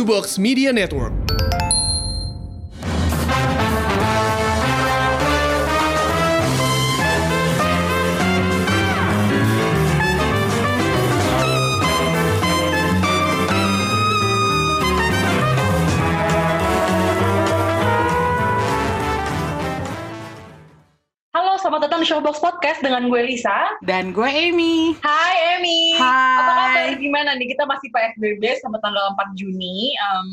to Box Media Network. Selamat datang di Showbox Podcast dengan gue Lisa. Dan gue Amy. Hai Emi. Hai. Apa kabar? Gimana nih? Kita masih PSBB sampai tanggal 4 Juni. Em,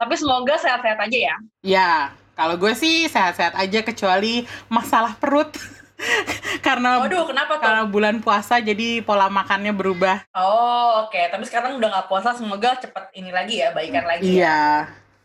tapi semoga sehat-sehat aja ya. Ya, kalau gue sih sehat-sehat aja kecuali masalah perut. karena Waduh, kenapa tuh? karena bulan puasa jadi pola makannya berubah. Oh, oke. Tapi sekarang udah nggak puasa. Semoga cepet ini lagi ya, baikan lagi. ya. Iya,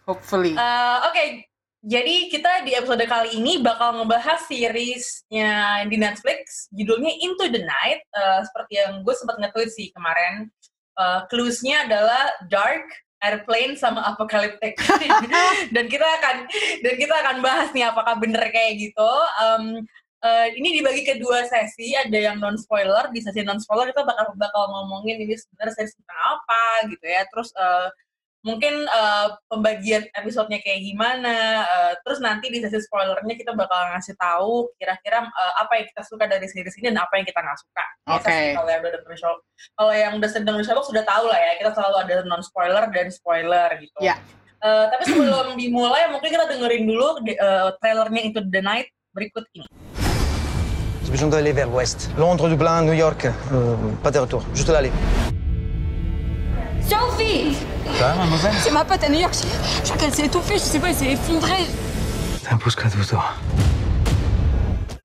hopefully. Eh, oke. Jadi kita di episode kali ini bakal ngebahas seriesnya di Netflix, judulnya Into the Night. Eh, seperti yang gue sempat nge-tweet sih kemarin. Eh, clues-nya adalah dark, airplane sama apocalyptic. dan kita akan dan kita akan bahas nih apakah bener kayak gitu. Em, eh, ini dibagi ke dua sesi, ada yang non spoiler. Di sesi non spoiler kita bakal bakal ngomongin ini sebenarnya series tentang apa gitu ya. Terus eh, mungkin eh, pembagian episodenya kayak gimana. eh, terus nanti di sesi spoilernya kita bakal ngasih tahu kira-kira eh, apa yang kita suka dari series ini dan apa yang kita nggak suka. Sih kalau yang udah denger show, kalau yang udah sedang sudah tahu lah ya. Kita selalu ada non spoiler dan spoiler gitu. Ya. Eh, tapi sebelum dimulai mungkin kita dengerin dulu eh, trailernya Into the Night berikut ini. J'ai besoin d'aller vers l'ouest. Londres, Dublin, New York. Euh, pas de retour. Juste l'aller. Sophie Ça va, mademoiselle C'est ma pote à New York. Je, crois qu'elle s'est étouffée, je sais pas, elle s'est effondrée. T'as un pouce cadeau, toi.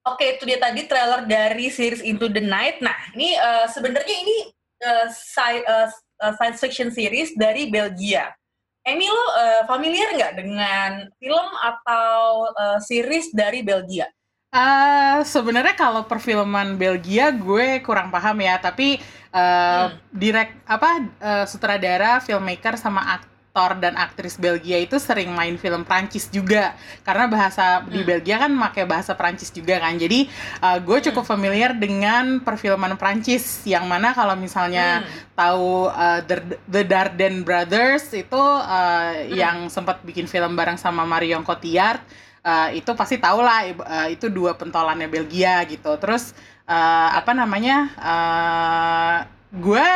Oke, itu dia tadi trailer dari series Into the Night. Nah, ini eh, sebenarnya ini eh, sci- eh, science fiction series dari Belgia. Emi, lo eh, familiar nggak dengan film atau eh, series dari Belgia? Eh, sebenarnya kalau perfilman Belgia gue kurang paham ya, tapi eh, direct apa eh, sutradara, filmmaker sama aktor dan aktris Belgia itu sering main film Prancis juga. Karena bahasa di Belgia kan pakai bahasa Prancis juga kan. Jadi eh, gue cukup familiar dengan perfilman Prancis. Yang mana kalau misalnya Hmm. tahu uh, The, The Dardenne Brothers itu uh, yang sempat bikin film bareng sama Marion Cotillard uh, itu pasti tahu lah uh, itu dua pentolannya Belgia gitu. Terus uh, apa namanya uh, gue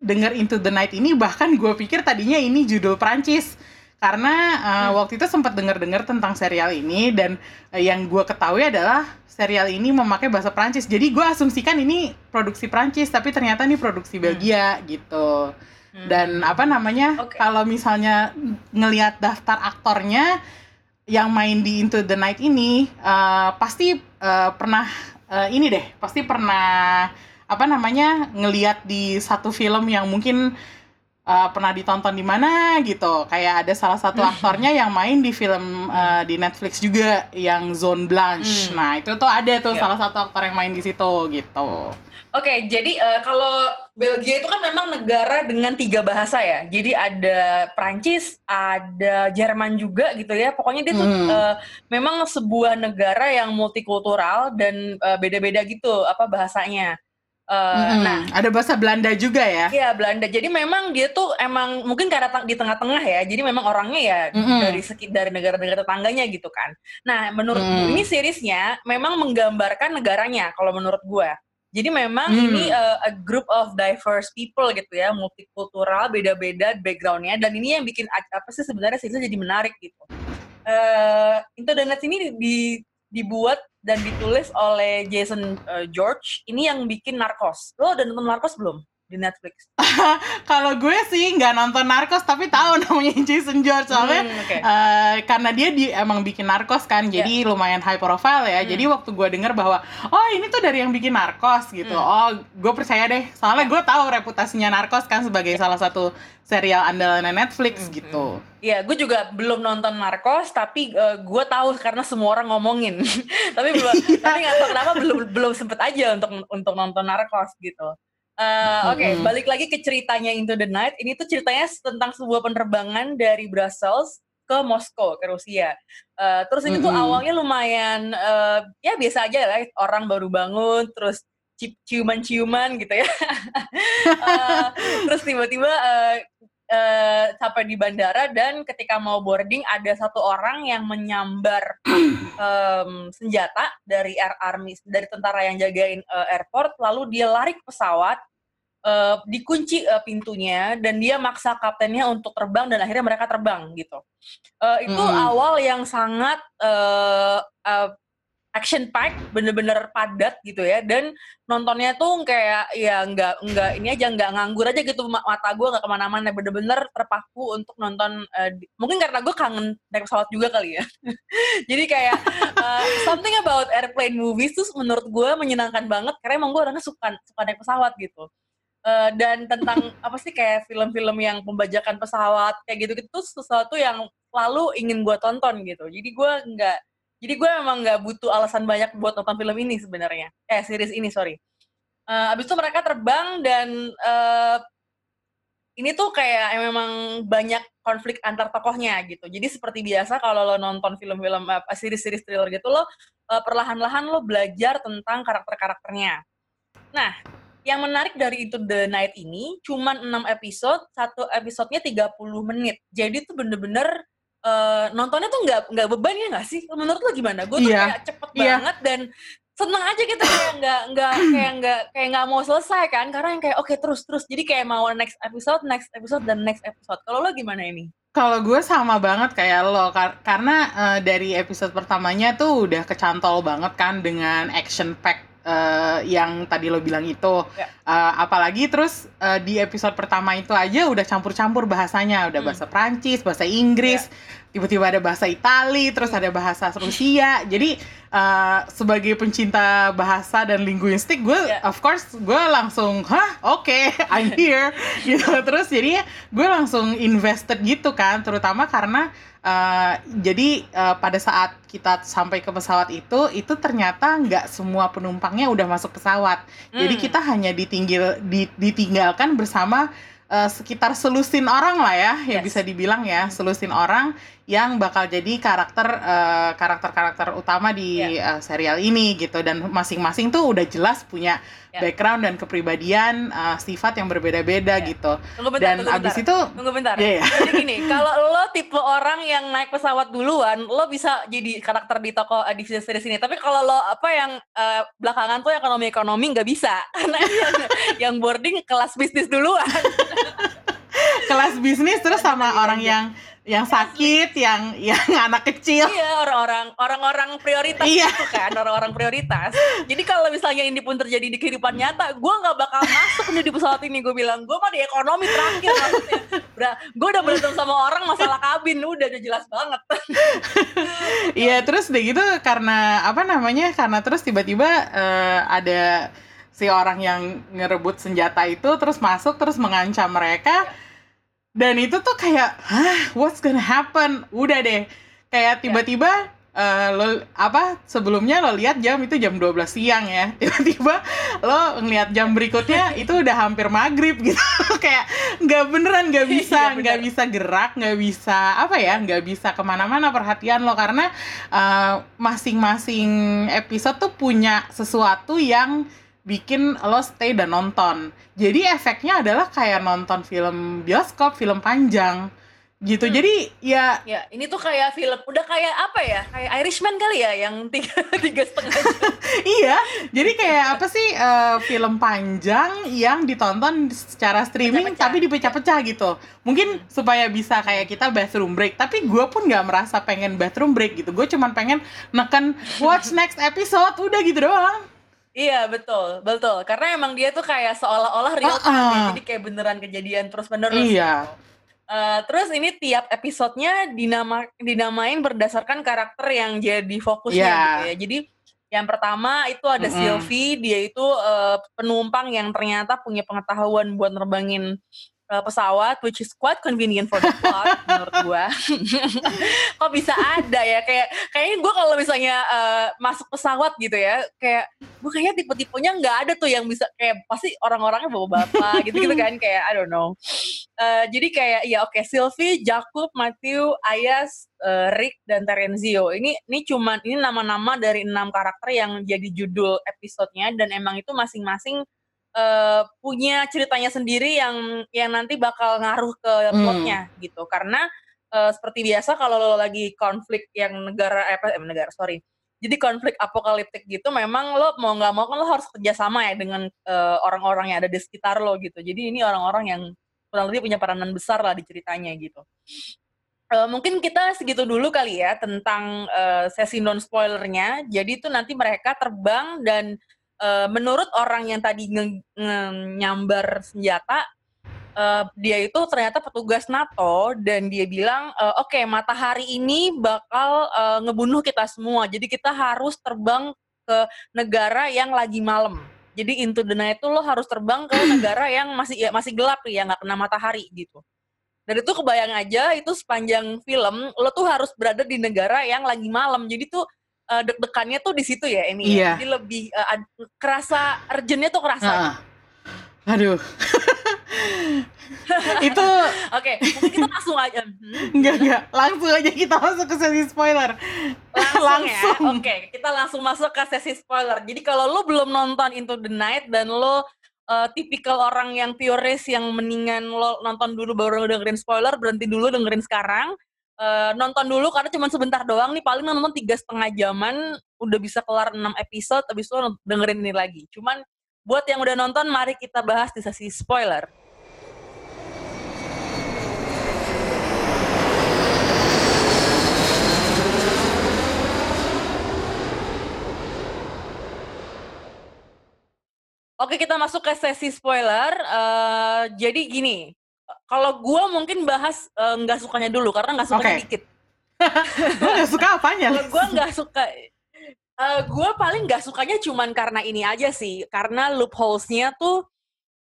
denger Into the Night ini bahkan gue pikir tadinya ini judul Prancis karena uh, waktu itu sempat dengar-dengar tentang serial ini dan uh, yang gue ketahui adalah serial ini memakai bahasa Prancis jadi gue asumsikan ini produksi Prancis tapi ternyata ini produksi Belgia gitu. Dan apa namanya Oke. kalau misalnya ngelihat daftar aktornya yang main di Into the Night ini uh, pasti uh, pernah uh, ini deh pasti pernah apa namanya ngelihat di satu film yang mungkin uh, pernah ditonton di mana gitu kayak ada salah satu aktornya yang main di film uh, di Netflix juga yang Zone Blanche Hmm. nah itu tuh ada tuh Ya. salah satu aktor yang main di situ gitu Oke, jadi eh, kalau Belgia itu kan memang negara dengan tiga bahasa ya. Jadi ada Prancis, ada Jerman juga gitu ya. Pokoknya dia tuh Hmm. eh, memang sebuah negara yang multikultural dan eh, beda-beda gitu apa bahasanya. Eh, Mm-mm. Nah, ada bahasa Belanda juga ya Iya Belanda. Jadi memang dia tuh emang mungkin karena di tengah-tengah ya. Jadi memang orangnya ya Mm-mm. dari seki dari negara-negara tetangganya gitu kan. Nah menurut Mm. ini seriesnya memang menggambarkan negaranya kalau menurut gua. Jadi memang Mm. ini uh, a group of diverse people gitu ya, multikultural, beda-beda backgroundnya. Dan ini yang bikin apa sih sebenarnya seriesnya jadi menarik gitu. Eh Into Night ini di, dibuat dan ditulis oleh Jason uh, George. Ini yang bikin Narcos. Lo udah nonton Narcos belum di Netflix? Kalau gue sih nggak nonton Narcos tapi tahu namanya Jason George soalnya Hmm, oke. eh, karena dia di, emang bikin Narcos kan jadi lumayan high profile ya. Hmm. Jadi waktu gue denger bahwa oh ini tuh dari yang bikin Narcos gitu. Hmm. Oh gue percaya deh soalnya gue tahu reputasinya Narcos kan sebagai salah satu serial andalan Netflix Hmm, gitu. Iya, gue juga belum nonton Narcos, tapi eh, gue tahu karena semua orang ngomongin. tapi belum, tapi nggak tahu kenapa belum belum sempet aja untuk untuk nonton Narcos gitu. Eh, Oke, Mm-mm. balik lagi ke ceritanya Into the Night. Ini tuh ceritanya tentang sebuah penerbangan dari Brussels ke Moskow ke Rusia. Eh, terus ini tuh Mm-mm. awalnya lumayan eh, ya biasa aja lah, orang baru bangun, terus ci- ciuman-ciuman gitu ya. Eh, terus tiba-tiba eh, uh, sampai di bandara dan ketika mau boarding ada satu orang yang menyambar um, senjata dari air army dari tentara yang jagain uh, airport lalu dia lari ke pesawat uh, dikunci uh, pintunya dan dia maksa kaptennya untuk terbang dan akhirnya mereka terbang gitu. Uh, itu hmm. awal yang sangat uh, uh, action pack bener-bener padat gitu ya. Dan nontonnya tuh kayak ya nggak nggak ini aja nggak nganggur aja gitu mata gue nggak ke mana-mana. Bener-bener terpaku untuk nonton uh, mungkin karena gue kangen naik pesawat juga kali ya. Jadi kayak uh, something about airplane movies tuh menurut gue menyenangkan banget karena emang gue orangnya suka suka naik pesawat gitu. Uh, dan tentang apa sih kayak film-film yang pembajakan pesawat kayak gitu gitu sesuatu yang selalu ingin gue tonton gitu. Jadi gue nggak jadi gue emang nggak butuh alasan banyak buat nonton film ini sebenarnya eh series ini sorry uh, abis itu mereka terbang dan uh, ini tuh kayak memang banyak konflik antar tokohnya gitu. Jadi seperti biasa kalau lo nonton film-film uh, series-series thriller gitu lo uh, perlahan-lahan lo belajar tentang karakter-karakternya. Nah, yang menarik dari itu The Night ini cuma 6 episode, satu episodenya 30 menit. Jadi tuh bener-bener uh, nontonnya tuh nggak nggak beban ya nggak sih? Menurut lo gimana? Gue tuh yeah. kayak cepet yeah. banget dan seneng aja gitu kayak nggak nggak kayak nggak kayak nggak mau selesai kan karena yang kayak oke okay, terus terus jadi kayak mau next episode next episode dan next episode kalau lo gimana ini kalau gue sama banget kayak lo kar karena uh, dari episode pertamanya tuh udah kecantol banget kan dengan action pack uh, yang tadi lo bilang itu. Ya. Uh, apalagi terus uh, di episode pertama itu aja udah campur-campur bahasanya, udah hmm. bahasa Prancis, bahasa Inggris, ya. Tiba-tiba ada bahasa Itali, terus ada bahasa Rusia. Jadi uh, sebagai pencinta bahasa dan linguistik, gue yeah. of course gue langsung, hah, oke, okay, I'm here, gitu. Terus jadi gue langsung invested gitu kan, terutama karena Uh, jadi uh, pada saat kita sampai ke pesawat itu, itu ternyata nggak semua penumpangnya udah masuk pesawat. Hmm. Jadi kita hanya ditinggal, ditinggalkan bersama uh, sekitar selusin orang lah ya, yes. ya bisa dibilang ya, selusin orang yang bakal jadi karakter uh, karakter-karakter utama di yeah. uh, serial ini gitu dan masing-masing tuh udah jelas punya yeah. background dan kepribadian uh, sifat yang berbeda-beda yeah. gitu. Tunggu bentar, dan tunggu abis bentar. itu tunggu bentar. Yeah, yeah. Jadi gini, kalau lo tipe orang yang naik pesawat duluan, lo bisa jadi karakter di toko uh, di series ini. Tapi kalau lo apa yang uh, belakangan tuh ekonomi ekonomi nggak bisa karena yang, yang boarding kelas bisnis duluan. kelas bisnis terus sama orang yang yang sakit, yang yang anak kecil. Iya, orang-orang orang-orang prioritas iya. itu kan, orang-orang prioritas. Jadi kalau misalnya ini pun terjadi di kehidupan nyata, gue nggak bakal masuk nih di pesawat ini. Gue bilang, gue mah di ekonomi terakhir maksudnya. gue udah berantem sama orang masalah kabin, udah udah jelas banget. Iya, terus deh gitu karena apa namanya? Karena terus tiba-tiba uh, ada si orang yang ngerebut senjata itu terus masuk terus mengancam mereka. Ya dan itu tuh kayak hah what's gonna happen? Udah deh. Kayak ya. tiba-tiba uh, lo apa sebelumnya lo lihat jam itu jam 12 siang ya. Tiba-tiba lo ngeliat jam berikutnya itu udah hampir maghrib gitu. Kayak nggak beneran nggak iya, bisa nggak bisa gerak nggak bisa apa ya nggak bisa ke mana-mana perhatian lo. Karena uh, masing-masing episode tuh punya sesuatu yang bikin lo stay dan nonton. Jadi efeknya adalah kayak nonton film bioskop, film panjang gitu. Hmm. Jadi ya ya ini tuh kayak film udah kayak apa ya? Kayak Irishman kali ya yang tiga tiga setengah jam. iya. Jadi kayak apa sih uh, film panjang yang ditonton secara streaming Pecah -pecah. tapi dipecah-pecah gitu. Mungkin hmm. supaya bisa kayak kita bathroom break. Tapi gue pun nggak merasa pengen bathroom break gitu. Gue cuman pengen neken watch next episode udah gitu doang. Iya betul betul karena emang dia tuh kayak seolah-olah real time uh, uh. jadi kayak beneran kejadian terus menerus. Iya. Uh, terus ini tiap episodenya dinama dinamain berdasarkan karakter yang jadi fokusnya yeah. gitu ya. Jadi yang pertama itu ada mm -hmm. Sylvie, dia itu uh, penumpang yang ternyata punya pengetahuan buat nerbangin uh, pesawat which is quite convenient for the plot menurut gua. Kok bisa ada ya? Kayak kayaknya gua kalau misalnya uh, masuk pesawat gitu ya kayak gua kayaknya tipe-tipenya nggak ada tuh yang bisa kayak pasti orang-orangnya bawa bapak gitu gitu kan kayak I don't know. Uh, jadi kayak ya oke okay, Sylvie, Jakub, Matthew, Ayas, uh, Rick dan Terenzio. Ini ini cuman ini nama-nama dari enam karakter yang jadi judul episodenya dan emang itu masing-masing uh, punya ceritanya sendiri yang yang nanti bakal ngaruh ke Hmm. plotnya gitu. Karena uh, seperti biasa kalau lo lagi konflik yang negara eh, apa eh, negara sorry. Jadi konflik apokaliptik gitu memang lo mau nggak mau kan lo harus kerjasama ya dengan uh, orang-orang yang ada di sekitar lo gitu. Jadi ini orang-orang yang kurang lebih punya peranan besar lah di ceritanya gitu. Uh, mungkin kita segitu dulu kali ya tentang uh, sesi non spoilernya. Jadi itu nanti mereka terbang dan uh, menurut orang yang tadi nge- nge- nyambar senjata, uh, dia itu ternyata petugas NATO dan dia bilang, uh, oke matahari ini bakal uh, ngebunuh kita semua. Jadi kita harus terbang ke negara yang lagi malam. Jadi into the night itu lo harus terbang ke negara yang masih ya, masih gelap ya nggak kena matahari gitu. Dan itu kebayang aja itu sepanjang film lo tuh harus berada di negara yang lagi malam. Jadi tuh uh, deg-degannya tuh di situ ya ini. Iya. Ya. Jadi lebih uh, ad- kerasa urgentnya tuh kerasa. Heeh. Aduh. itu Oke, mungkin kita langsung aja. Hmm, enggak enggak langsung aja kita masuk ke sesi spoiler. langsung, Langsung. ya. Oke, kita langsung masuk ke sesi spoiler. Jadi kalau lo belum nonton Into the Night dan lo uh, tipikal orang yang purist yang mendingan lo nonton dulu baru dengerin spoiler, berhenti dulu dengerin sekarang. Uh, nonton dulu karena cuma sebentar doang nih paling nonton tiga setengah jaman udah bisa kelar 6 episode habis itu dengerin ini lagi cuman buat yang udah nonton mari kita bahas di sesi spoiler Oke kita masuk ke sesi spoiler. Eh, jadi gini, kalau gue mungkin bahas eh, nggak sukanya dulu karena nggak sukanya Oke. dikit. Lu gak suka apanya? Kalau gue nggak suka, eh gue paling nggak sukanya cuman karena ini aja sih, karena loopholes-nya tuh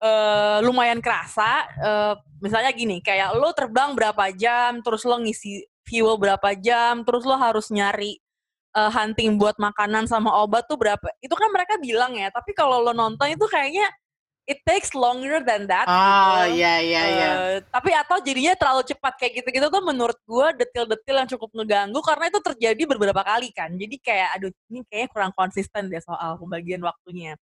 eh, lumayan kerasa. Eh, misalnya gini, kayak lo terbang berapa jam, terus lo ngisi fuel berapa jam, terus lo harus nyari eh, hunting buat makanan sama obat tuh berapa. Itu kan mereka bilang ya, tapi kalau lo nonton itu kayaknya it takes longer than that. Oh iya iya iya. Eh, tapi atau jadinya terlalu cepat kayak gitu-gitu tuh menurut gue detil-detil yang cukup ngeganggu karena itu terjadi beberapa kali kan jadi kayak aduh ini kayaknya kurang konsisten deh soal pembagian waktunya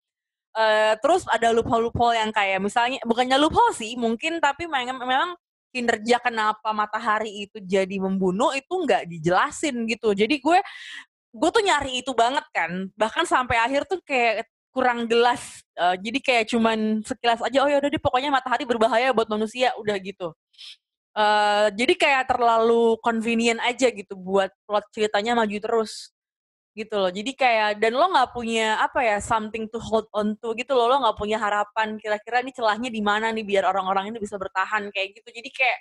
Eh, terus ada loophole-loophole yang kayak misalnya bukannya loophole sih mungkin tapi memang memang kinerja kenapa matahari itu jadi membunuh itu nggak dijelasin gitu jadi gue gue tuh nyari itu banget kan bahkan sampai akhir tuh kayak kurang jelas Eh, jadi kayak cuman sekilas aja oh ya udah deh pokoknya matahari berbahaya buat manusia udah gitu. Eh, jadi kayak terlalu convenient aja gitu buat plot ceritanya maju terus gitu loh. Jadi kayak dan lo nggak punya apa ya something to hold on to gitu loh. Lo nggak punya harapan kira-kira ini celahnya di mana nih biar orang-orang ini bisa bertahan kayak gitu. Jadi kayak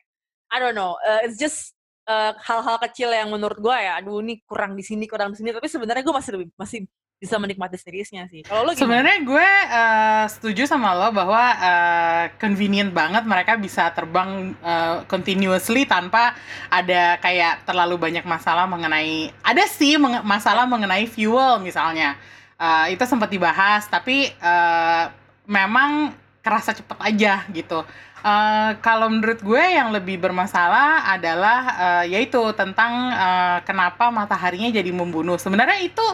I don't know uh, it's just uh, hal-hal kecil yang menurut gue ya aduh ini kurang di sini kurang di sini. Tapi sebenarnya gue masih lebih masih bisa menikmati seriesnya sih kalau lo? Sebenarnya gue eh, setuju sama lo bahwa eh, convenient banget mereka bisa terbang eh, continuously tanpa ada kayak terlalu banyak masalah mengenai ada sih menge- masalah mengenai fuel misalnya Eh, itu sempat dibahas tapi eh, memang kerasa cepet aja gitu. Eh, kalau menurut gue yang lebih bermasalah adalah eh, yaitu tentang eh, kenapa mataharinya jadi membunuh. Sebenarnya itu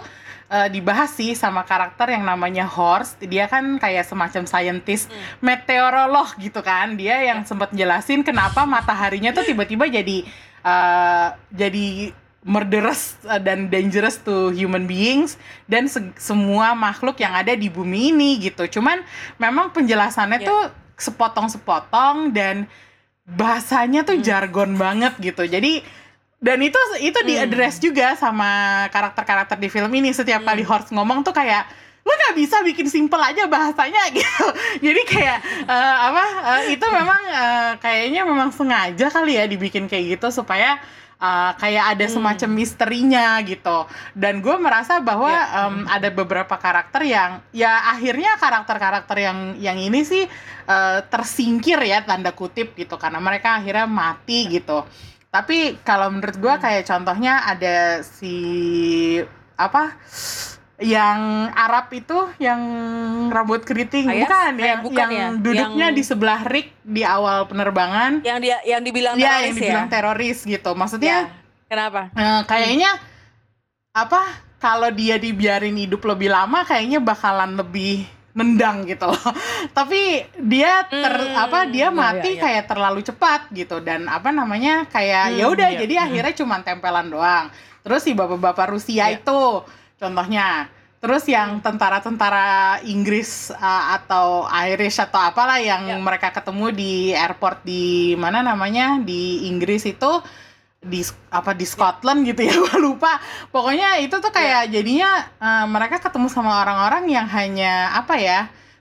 eh, dibahas sih sama karakter yang namanya Horst. Dia kan kayak semacam scientist meteorolog gitu kan. Dia yang sempat jelasin kenapa mataharinya tuh tiba-tiba jadi eh, jadi murderous eh, dan dangerous to human beings dan se- semua makhluk yang ada di bumi ini gitu. Cuman memang penjelasannya Ya. tuh sepotong-sepotong dan bahasanya tuh Hmm. jargon banget gitu. Jadi dan itu itu Hmm. diaddress juga sama karakter-karakter di film ini setiap kali Hmm. Horst ngomong tuh kayak lu nggak bisa bikin simple aja bahasanya gitu jadi kayak eh, apa eh, itu memang eh, kayaknya memang sengaja kali ya dibikin kayak gitu supaya eh, kayak ada Hmm. semacam misterinya gitu dan gue merasa bahwa Ya. em, ada beberapa karakter yang ya akhirnya karakter-karakter yang yang ini sih eh, tersingkir ya tanda kutip gitu karena mereka akhirnya mati gitu tapi kalau menurut gue Hmm. kayak contohnya ada si apa yang Arab itu yang rambut keriting Ayas? bukan Eh, yang bukan yang ya? duduknya Yang- di sebelah Rick di awal penerbangan yang dia yang dibilang ya teroris yang dibilang ya teroris gitu maksudnya Ya. kenapa eh, kayaknya apa kalau dia dibiarin hidup lebih lama kayaknya bakalan lebih nendang gitu loh. Tapi dia ter Hmm, apa dia iya, mati iya, iya. kayak terlalu cepat gitu dan apa namanya kayak ya Hmm, udah iya. jadi Hmm. akhirnya cuma tempelan doang. Terus si bapak-bapak Rusia Iya. itu contohnya. Terus yang tentara-tentara Inggris uh, atau Irish atau apalah yang Iya. mereka ketemu di airport di mana namanya di Inggris itu di apa di Scotland gitu ya gue lupa pokoknya itu tuh kayak jadinya uh, mereka ketemu sama orang-orang yang hanya apa ya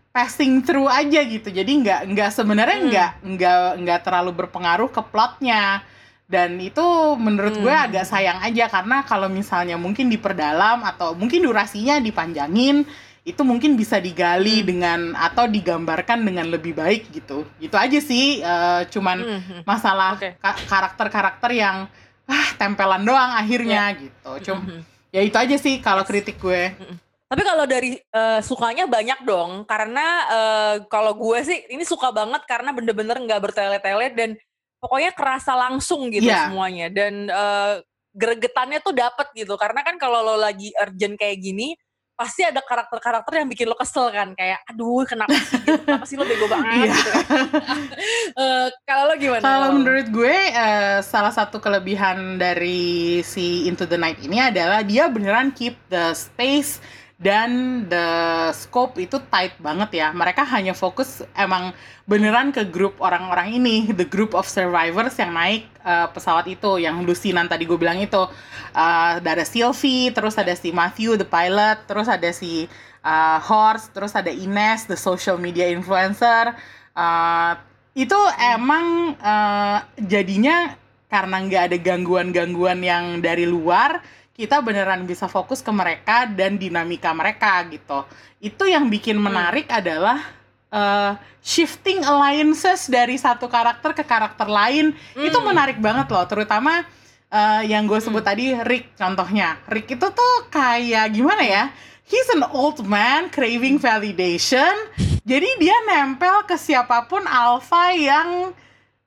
passing through aja gitu jadi nggak nggak sebenarnya Hmm. nggak nggak nggak terlalu berpengaruh ke plotnya dan itu menurut gue Hmm. agak sayang aja karena kalau misalnya mungkin diperdalam atau mungkin durasinya dipanjangin itu mungkin bisa digali Hmm. dengan atau digambarkan dengan lebih baik gitu gitu aja sih uh, cuman Mhm. masalah Oke. ka- karakter-karakter yang ah tempelan doang akhirnya gitu. Cum Mhm. ya itu aja sih kalau kritik gue. Tapi kalau dari eh, sukanya banyak dong, karena eh, kalau gue sih ini suka banget karena bener-bener nggak bertele-tele dan pokoknya kerasa langsung gitu Iya. semuanya dan eh, gregetannya tuh dapet gitu. Karena kan kalau lo lagi urgent kayak gini, pasti ada karakter-karakter yang bikin lo kesel kan, kayak aduh kenapa sih, gitu? kenapa sih lo bego banget Iya. gitu kan. Eh, kalau lo gimana? Kalau menurut gue eh, salah satu kelebihan dari si Into the Night ini adalah dia beneran keep the space dan the scope itu tight banget ya. Mereka hanya fokus emang beneran ke grup orang-orang ini, the group of survivors yang naik eh, pesawat itu, yang Lucinan tadi gue bilang itu. Eh, ada Sylvie, terus ada si Matthew the pilot, terus ada si eh, Horst, terus ada Ines the social media influencer. Eh, itu emang eh, jadinya karena nggak ada gangguan-gangguan yang dari luar kita beneran bisa fokus ke mereka dan dinamika mereka gitu. Itu yang bikin menarik adalah eh, shifting alliances dari satu karakter ke karakter lain. Itu Hmm. menarik banget loh terutama eh, yang gue sebut tadi Rick contohnya. Rick itu tuh kayak gimana ya? He's an old man craving validation. Jadi dia nempel ke siapa pun alpha yang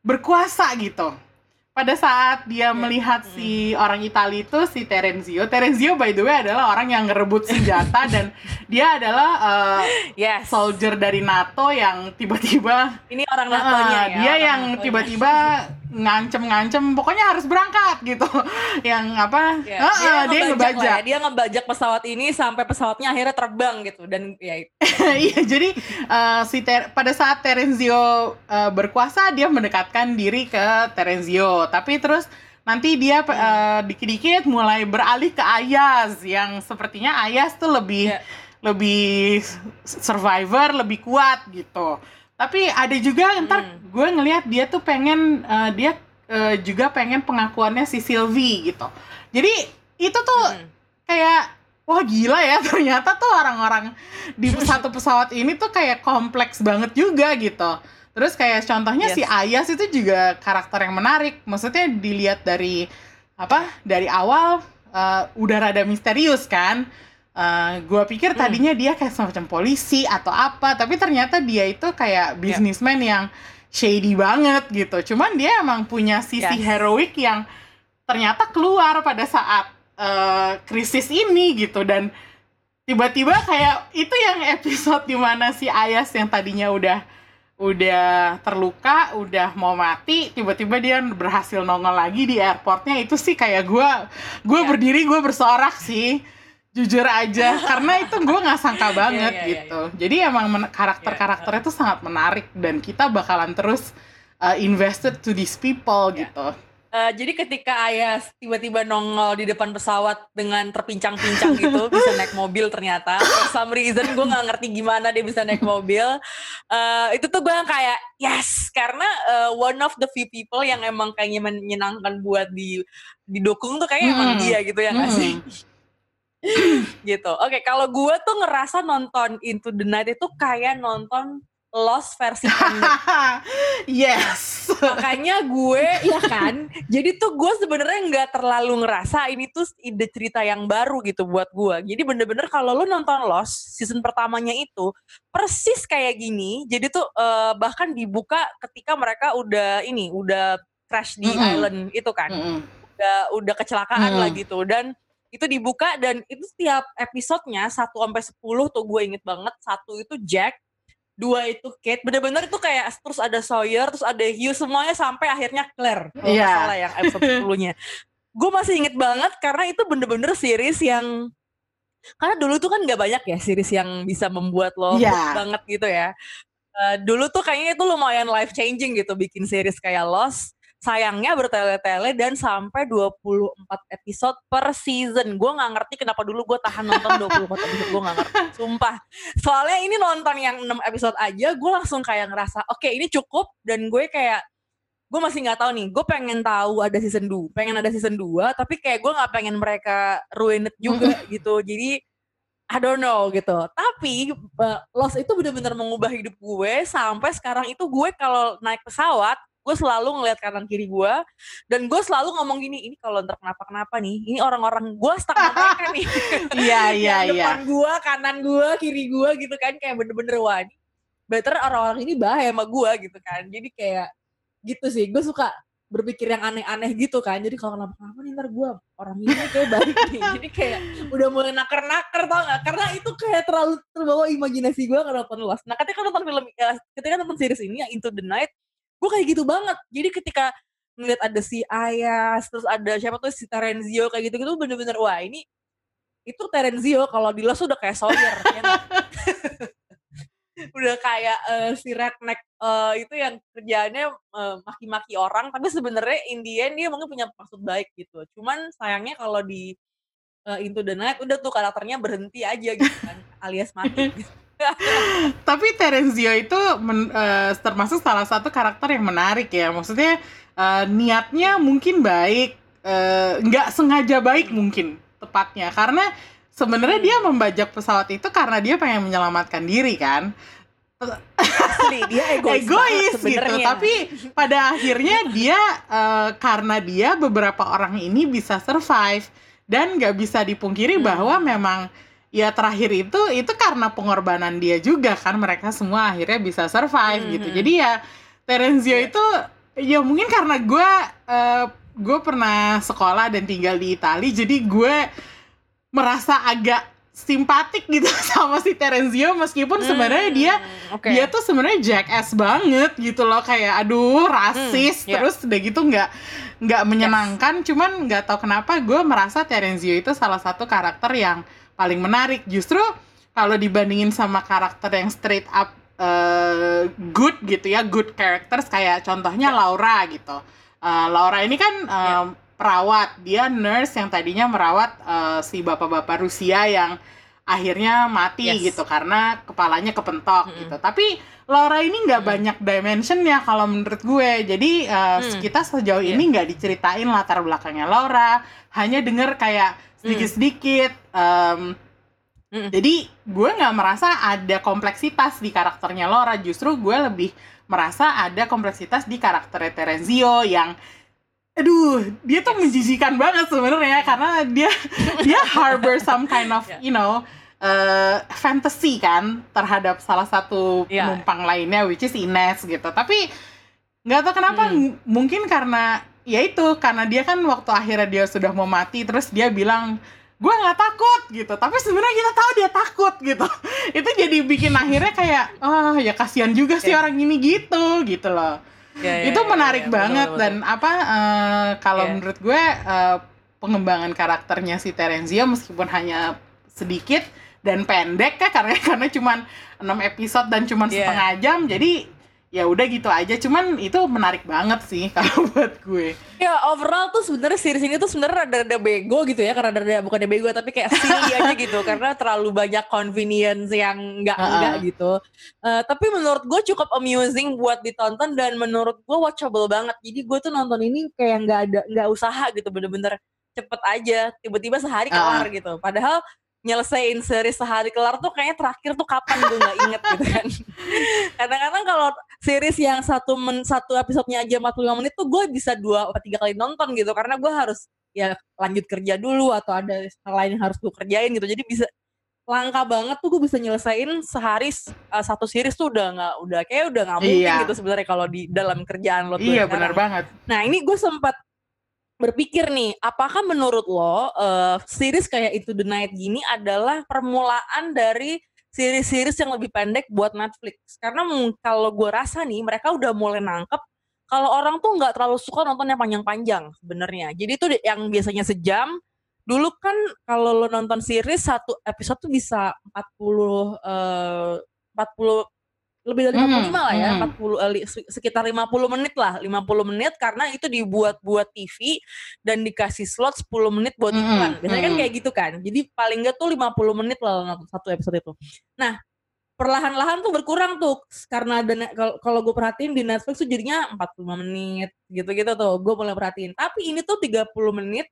berkuasa gitu pada saat dia melihat si orang Italia itu si Terenzio Terenzio by the way adalah orang yang ngerebut senjata dan dia adalah eh, Yes. soldier dari NATO yang tiba-tiba Ini orang natonya ya. dia orang yang tiba-tiba ngancem-ngancem pokoknya harus berangkat gitu. Yang apa? Ya, Heeh, dia lah ngebajak ya. Dia ngebajak pesawat ini sampai pesawatnya akhirnya terbang gitu dan ya iya jadi eh, si Ter- pada saat Terenzio eh, berkuasa dia mendekatkan diri ke Terenzio. Tapi terus nanti dia eh, dikit-dikit mulai beralih ke Ayaz yang sepertinya Ayaz tuh lebih Iya. lebih survivor lebih kuat gitu tapi ada juga ntar Hmm. gue ngelihat dia tuh pengen eh, dia eh, juga pengen pengakuannya si Sylvie gitu jadi itu tuh Hmm. kayak wah gila ya ternyata tuh orang-orang di satu pesawat ini tuh kayak kompleks banget juga gitu. Terus kayak contohnya Yes. si Ayas itu juga karakter yang menarik. Maksudnya dilihat dari apa? Dari awal eh, udah rada misterius kan. Eh, gua pikir Hmm. tadinya dia kayak semacam polisi atau apa, tapi ternyata dia itu kayak businessman yang shady banget gitu. Cuman dia emang punya sisi Yes. heroik yang ternyata keluar pada saat eh, krisis ini gitu dan tiba-tiba kayak itu yang episode di mana si Ayas yang tadinya udah udah terluka, udah mau mati, tiba-tiba dia berhasil nongol lagi di airportnya itu sih kayak gue gue Iya. berdiri gue bersorak sih jujur aja karena itu gue nggak sangka banget iya, iya, gitu jadi emang men- karakter-karakternya tuh sangat menarik dan kita bakalan terus uh, invested to these people Iya. gitu Eh, jadi ketika Ayas tiba-tiba nongol di depan pesawat dengan terpincang-pincang gitu, bisa naik mobil ternyata. For some reason gue nggak ngerti gimana dia bisa naik mobil. Eh, itu tuh gue yang kayak yes, karena eh, one of the few people yang emang kayaknya menyenangkan buat di didukung tuh kayaknya emang Mm-mm. dia gitu ya nggak sih? gitu. Oke, kalau gue tuh ngerasa nonton Into the Night itu kayak nonton Lost versi yes makanya gue ya kan jadi tuh gue sebenarnya nggak terlalu ngerasa ini tuh ide cerita yang baru gitu buat gue jadi bener-bener kalau lo nonton Lost season pertamanya itu persis kayak gini jadi tuh eh, bahkan dibuka ketika mereka udah ini udah crash di Mm-mm. island itu kan Mm-mm. udah udah kecelakaan Mm. lah gitu dan itu dibuka dan itu setiap episodenya 1 sampai 10 tuh gue inget banget. Satu itu Jack dua itu Kate. Bener-bener itu kayak terus ada Sawyer terus ada Hugh semuanya sampai akhirnya Claire. Kalau Iya. nggak salah yang episode 10-nya gue masih inget banget karena itu bener-bener series yang karena dulu tuh kan nggak banyak ya series yang bisa membuat lo Iya. hook banget gitu ya. Eh, dulu tuh kayaknya itu lumayan life changing gitu bikin series kayak Lost sayangnya bertele-tele dan sampai 24 episode per season. Gue nggak ngerti kenapa dulu gue tahan nonton 24 episode gue nggak ngerti sumpah. Soalnya ini nonton yang 6 episode aja gue langsung kayak ngerasa oke ini cukup. Dan gue kayak gue masih nggak tahu nih gue pengen tahu ada season 2 pengen ada season 2 tapi kayak gue nggak pengen mereka ruin it juga gitu. Jadi I don't know gitu. Tapi uh, Lost itu benar-benar mengubah hidup gue sampai sekarang itu gue kalau naik pesawat gue selalu ngeliat kanan kiri gue dan gue selalu ngomong gini ini kalau ntar kenapa kenapa nih ini orang-orang gue stuck mereka nih. Iya, iya, iya. depan gue kanan gue kiri gue gitu kan kayak bener-bener wah ini better orang-orang ini bahaya sama gue gitu kan. Jadi kayak gitu sih gue suka berpikir yang aneh-aneh gitu kan. Jadi kalau kenapa kenapa nih ntar gue orang ini kayak baik nih. Jadi kayak udah mulai naker-naker tau gak karena itu kayak terlalu terbawa imajinasi gue kalau nonton Lost. Nah ketika nonton film ya, ketika nonton series ini yang Into the Night gue kayak gitu banget jadi ketika ngeliat ada si Ayas terus ada siapa tuh si Terenzio kayak gitu-gitu bener-bener wah ini itu Terenzio kalau di Lost udah kayak Sawyer ya udah kayak eh, si redneck eh, itu yang kerjaannya eh, maki-maki orang tapi sebenarnya in the end dia mungkin punya maksud baik gitu cuman sayangnya kalau di eh, Into the Night udah tuh karakternya berhenti aja gitu kan alias mati gitu. Tapi Terenzio itu men- eh, termasuk salah satu karakter yang menarik ya. Maksudnya eh, niatnya mungkin baik, eh, nggak sengaja baik mungkin tepatnya. Karena sebenarnya Hmm. dia membajak pesawat itu karena dia pengen menyelamatkan diri kan. asli dia egois, Egois gitu. Tapi pada akhirnya dia eh, karena dia beberapa orang ini bisa survive dan nggak bisa dipungkiri Hmm. bahwa memang ya terakhir itu itu karena pengorbanan dia juga kan mereka semua akhirnya bisa survive gitu Mhm. jadi ya Terenzio Iya. itu ya mungkin karena gue eh, gue pernah sekolah dan tinggal di Italia jadi gue merasa agak simpatik gitu sama si Terenzio meskipun sebenarnya dia Hmm, oke. dia tuh sebenarnya jackass banget gitu loh kayak aduh rasis Hmm, iya. terus udah gitu nggak nggak menyenangkan cuman nggak tahu kenapa gue merasa Terenzio itu salah satu karakter yang paling menarik justru kalau dibandingin sama karakter yang straight up eh, good gitu ya good characters kayak contohnya Laura gitu Eh, Laura ini kan eh, perawat dia nurse yang tadinya merawat eh, si bapak-bapak Rusia yang akhirnya mati Yes. gitu karena kepalanya kepentok Mm-mm. gitu tapi Laura ini nggak Mm-mm. banyak dimensionnya kalau menurut gue jadi eh, Hmm. kita sejauh Iya. ini nggak diceritain latar belakangnya Laura hanya denger kayak sedikit-sedikit em, Mm-mm. jadi gue nggak merasa ada kompleksitas di karakternya Laura justru gue lebih merasa ada kompleksitas di karakter Terenzio yang aduh dia tuh menjijikan banget sebenarnya karena dia dia harbor some kind of Yeah. you know uh, fantasy kan terhadap salah satu Yeah. penumpang lainnya which is Ines gitu tapi nggak tahu kenapa Hmm. mungkin karena ya itu karena dia kan waktu akhirnya dia sudah mau mati terus dia bilang gue nggak takut gitu. Tapi sebenarnya kita tahu dia takut gitu. Itu jadi bikin akhirnya kayak oh ya kasihan juga sih Oke. orang ini gitu gitu loh. Ya, ya, itu ya, menarik ya, betul, banget betul, dan apa eh, kalau Iya. menurut gue eh, pengembangan karakternya si Terenzio meskipun hanya sedikit dan pendek ya karena karena cuman 6 episode dan cuman setengah jam jadi ya udah gitu aja cuman itu menarik banget sih kalau buat gue Ya overall tuh sebenarnya series ini tuh sebenarnya rada-rada bego gitu ya karena rada bukannya bego tapi kayak silly aja gitu karena terlalu banyak convenience yang enggak Ha-ha. enggak gitu. Eh, tapi menurut gue cukup amusing buat ditonton dan menurut gue watchable banget. Jadi gue tuh nonton ini kayak nggak ada nggak usaha gitu bener-bener cepet aja tiba-tiba sehari kelar gitu. Padahal nyelesain series sehari kelar tuh kayaknya terakhir tuh kapan gue nggak inget gitu kan. Kadang-kadang kalau series yang satu men, satu episodenya aja 45 menit tuh gue bisa dua atau tiga kali nonton gitu karena gue harus ya lanjut kerja dulu atau ada hal lain yang harus gue kerjain gitu jadi bisa langka banget tuh gue bisa nyelesain sehari uh, satu series tuh udah nggak udah kayak udah nggak mungkin Iya. gitu sebenarnya kalau di dalam kerjaan lo tuh iya sekarang. benar banget Nah ini gue sempat berpikir nih, apakah menurut lo uh, series kayak itu The Night gini adalah permulaan dari series-series yang lebih pendek buat Netflix? Karena kalau gue rasa nih mereka udah mulai nangkep kalau orang tuh nggak terlalu suka nonton yang panjang-panjang sebenarnya. Jadi itu yang biasanya sejam, dulu kan kalau lo nonton series satu episode tuh bisa 40 uh, 40 lebih dari 55 mm, lah ya, mm. 40 uh, sekitar 50 menit lah, 50 menit karena itu dibuat buat TV dan dikasih slot 10 menit buat iklan. Mm, Biasanya mm. kan kayak gitu kan. Jadi paling enggak tuh 50 menit lah satu episode itu. Nah, perlahan-lahan tuh berkurang tuh karena kalau gue perhatiin di Netflix tuh jadinya 45 menit gitu-gitu tuh gue mulai perhatiin tapi ini tuh 30 menit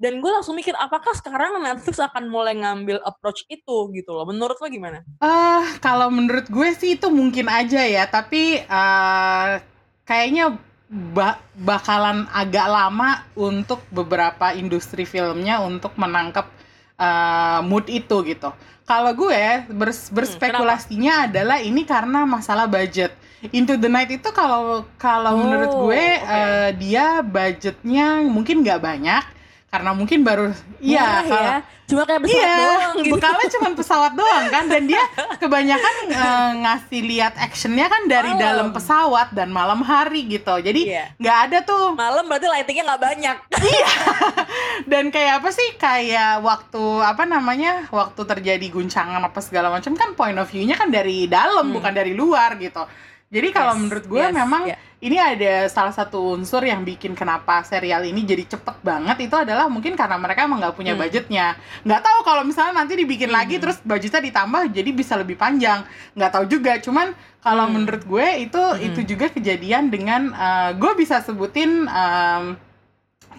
dan gue langsung mikir apakah sekarang Netflix akan mulai ngambil approach itu gitu loh menurut lo gimana? Ah uh, kalau menurut gue sih itu mungkin aja ya tapi uh, kayaknya ba bakalan agak lama untuk beberapa industri filmnya untuk menangkap uh, mood itu gitu. Kalau gue bers hmm, berspekulasinya hmm, adalah ini karena masalah budget. Into the Night itu kalau kalau oh, menurut gue okay. uh, dia budgetnya mungkin nggak banyak karena mungkin baru iya ya. cuma kayak pesawat iya, doang gitu. bekalnya cuma pesawat doang kan dan dia kebanyakan uh, ngasih lihat actionnya kan dari malam. dalam pesawat dan malam hari gitu jadi nggak iya. ada tuh malam berarti lightingnya nggak banyak iya dan kayak apa sih kayak waktu apa namanya waktu terjadi guncangan apa segala macam kan point of view-nya kan dari dalam hmm. bukan dari luar gitu jadi kalau yes, menurut gue yes, memang yeah. ini ada salah satu unsur yang bikin kenapa serial ini jadi cepet banget itu adalah mungkin karena mereka emang nggak punya hmm. budgetnya. Nggak tahu kalau misalnya nanti dibikin hmm. lagi terus budgetnya ditambah jadi bisa lebih panjang. Nggak tahu juga. Cuman kalau hmm. menurut gue itu hmm. itu juga kejadian dengan uh, gue bisa sebutin um,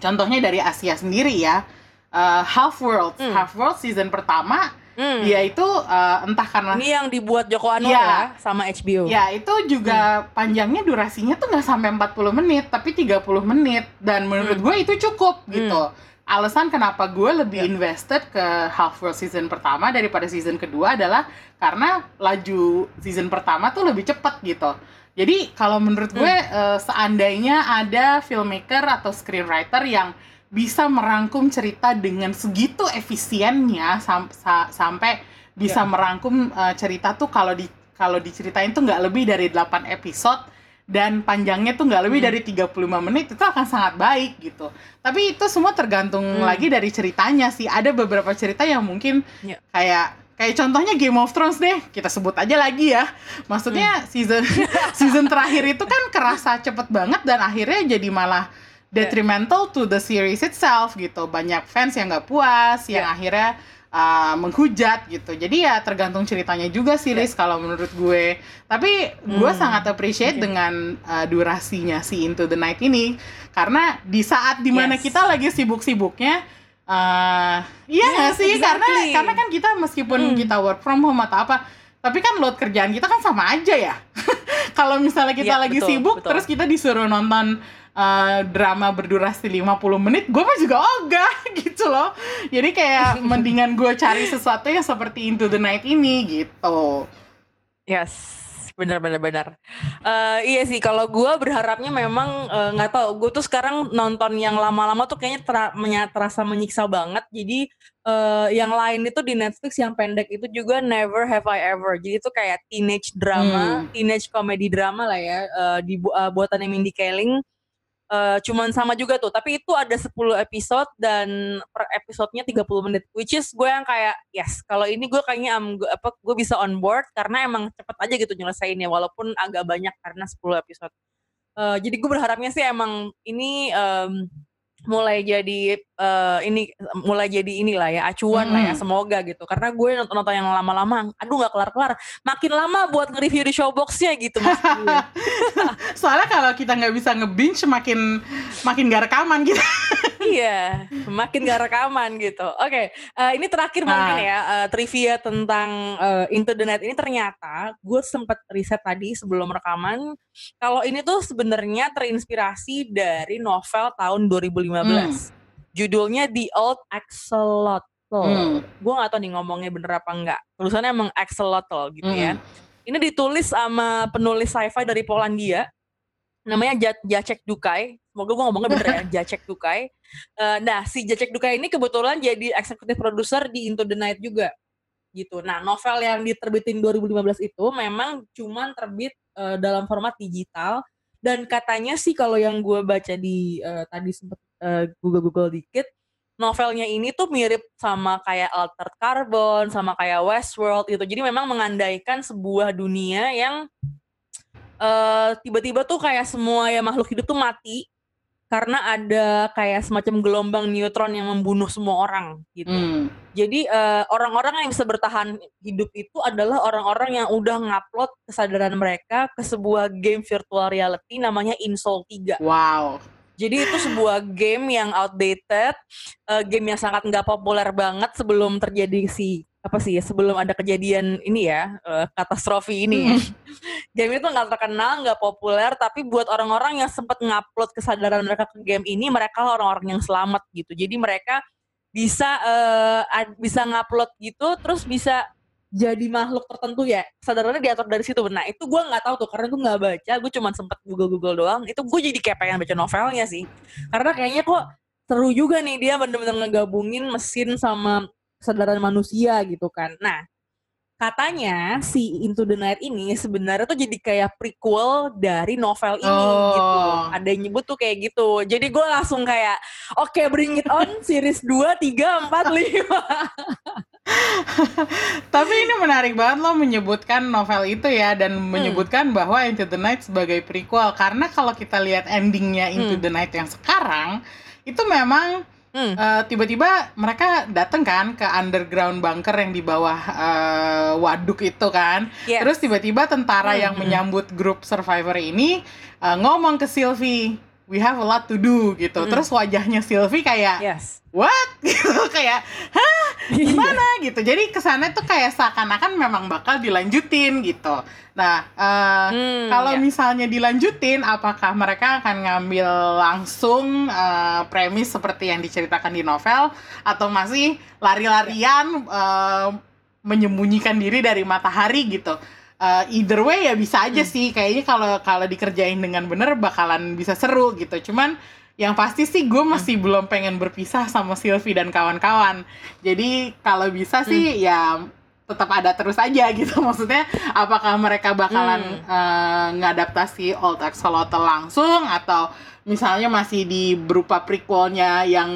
contohnya dari Asia sendiri ya. Uh, Half World, hmm. Half World season pertama Hmm. Dia itu uh, entah karena ini yang dibuat Joko Anwar ya, ya sama HBO. Ya, itu juga hmm. panjangnya durasinya tuh nggak sampai 40 menit, tapi 30 menit dan menurut hmm. gue itu cukup hmm. gitu. Alasan kenapa gue lebih yeah. invested ke Half World season pertama daripada season kedua adalah karena laju season pertama tuh lebih cepat gitu. Jadi kalau menurut gue hmm. uh, seandainya ada filmmaker atau screenwriter yang bisa merangkum cerita dengan segitu efisiennya sam sa sampai bisa yeah. merangkum uh, cerita tuh kalau di kalau diceritain tuh nggak lebih dari 8 episode dan panjangnya tuh nggak lebih hmm. dari 35 menit itu akan sangat baik gitu. Tapi itu semua tergantung hmm. lagi dari ceritanya sih. Ada beberapa cerita yang mungkin yeah. kayak kayak contohnya Game of Thrones deh kita sebut aja lagi ya maksudnya hmm. season season terakhir itu kan kerasa cepet banget dan akhirnya jadi malah detrimental to the series itself gitu. Banyak fans yang nggak puas, yeah. yang akhirnya uh, menghujat gitu. Jadi ya tergantung ceritanya juga series yeah. kalau menurut gue. Tapi gue hmm. sangat appreciate okay. dengan uh, durasinya si Into the Night ini karena di saat di mana yes. kita lagi sibuk-sibuknya Uh, iya nggak yes, sih exactly. karena karena kan kita meskipun hmm. kita work from home atau apa tapi kan load kerjaan kita kan sama aja ya kalau misalnya kita yeah, lagi betul, sibuk betul. terus kita disuruh nonton uh, drama berdurasi 50 menit, gue mah juga ogah gitu loh. Jadi kayak mendingan gue cari sesuatu yang seperti Into the Night ini gitu. Yes benar benar benar uh, iya sih kalau gue berharapnya memang eh, nggak uh, tahu gue tuh sekarang nonton yang lama-lama tuh kayaknya ter terasa menyiksa banget jadi uh, yang lain itu di Netflix yang pendek itu juga Never Have I Ever jadi itu kayak teenage drama hmm. teenage comedy drama lah ya uh, di uh, buatan Mindy Kaling uh, cuman sama juga tuh tapi itu ada 10 episode dan per episodenya 30 menit which is gue yang kayak yes kalau ini gue kayaknya um, gue, apa gue bisa on board karena emang cepet aja gitu nyelesainnya walaupun agak banyak karena 10 episode. Uh, jadi gue berharapnya sih emang ini um, mulai jadi uh, ini mulai jadi inilah ya acuan hmm. lah ya semoga gitu. Karena gue nonton nonton yang lama-lama aduh nggak kelar kelar makin lama buat nge-review di showboxnya gitu soalnya kalau kita nggak bisa nge-binge makin makin gak rekaman gitu iya makin gak rekaman gitu oke okay, uh, eh, ini terakhir nah. mungkin ya uh, trivia tentang uh, Into the Night ini ternyata gue sempat riset tadi sebelum rekaman kalau ini tuh sebenarnya terinspirasi dari novel tahun 2015 Hmm. Judulnya The Old Axolotl. Hmm. Gue gak tau nih ngomongnya bener apa enggak. Tulisannya emang Axolotl gitu ya. hmm. ya. Ini ditulis sama penulis sci-fi dari Polandia. Namanya Ja- Jacek Dukai. Semoga gue ngomongnya bener ya, Jacek Dukai. Eh, nah, si Jacek Dukai ini kebetulan jadi eksekutif produser di Into the Night juga. Gitu. Nah, novel yang diterbitin 2015 itu memang cuman terbit eh, dalam format digital dan katanya sih kalau yang gue baca di eh, tadi sempet eh, Google-Google dikit, novelnya ini tuh mirip sama kayak Altered Carbon, sama kayak Westworld gitu. Jadi memang mengandaikan sebuah dunia yang eh, tiba-tiba tuh kayak semua ya makhluk hidup tuh mati karena ada kayak semacam gelombang neutron yang membunuh semua orang gitu. Hmm. Jadi eh, orang-orang yang bisa bertahan hidup itu adalah orang-orang yang udah ngupload kesadaran mereka ke sebuah game virtual reality namanya Insoul 3. Wow. Jadi itu sebuah game yang outdated, eh, game yang sangat nggak populer banget sebelum terjadi si apa sih ya sebelum ada kejadian ini ya eh, katastrofi ini. ya. game itu nggak terkenal, nggak populer, tapi buat orang-orang yang sempat ngupload kesadaran mereka ke game ini, mereka orang-orang yang selamat gitu. Jadi mereka bisa ad- bisa ngupload gitu, terus bisa jadi makhluk tertentu ya. Kesadarannya diatur dari situ. Nah itu gue nggak tahu tuh karena gue nggak baca gue cuma sempet google google doang itu gue jadi kayak pengen baca novelnya sih. Karena kayaknya kok seru juga nih dia bener-bener ngegabungin mesin sama kesadaran manusia gitu kan. Nah katanya si Into the Night ini sebenarnya tuh jadi kayak prequel dari novel ini Oh. gitu ada yang nyebut tuh kayak gitu jadi gue langsung kayak oke bring it on series 2, 3, 4, 5 Tapi ini menarik banget lo menyebutkan novel itu ya dan Hmm. menyebutkan bahwa Into the Night sebagai prequel karena kalau kita lihat endingnya Into Hmm. the Night yang sekarang itu memang hmm. eh, tiba-tiba mereka datang kan ke underground bunker yang di bawah eh, waduk itu kan. Yes. Terus tiba-tiba tentara Hmm, yang menyambut grup survivor ini eh, ngomong ke Sylvie, "We have a lot to do" gitu. Hmm. Terus wajahnya Sylvie kayak yes. What? Gitu kayak hah? Iya. gimana? Gitu. Jadi kesannya tuh kayak seakan-akan memang bakal dilanjutin gitu. Nah eh, Hmm, kalau ya. misalnya dilanjutin apakah mereka akan ngambil langsung eh, premis seperti yang diceritakan di novel? Atau masih lari-larian eh, menyembunyikan diri dari matahari gitu Eh, either way ya bisa aja Hmm. sih. Kayaknya kalau kalau dikerjain dengan bener bakalan bisa seru gitu. Cuman yang pasti sih gue masih belum pengen berpisah sama Sylvie dan kawan-kawan. Jadi kalau bisa sih ya tetap ada terus aja gitu. Maksudnya apakah mereka bakalan eh, ngadaptasi Old Axolotl langsung atau misalnya masih di berupa prequelnya yang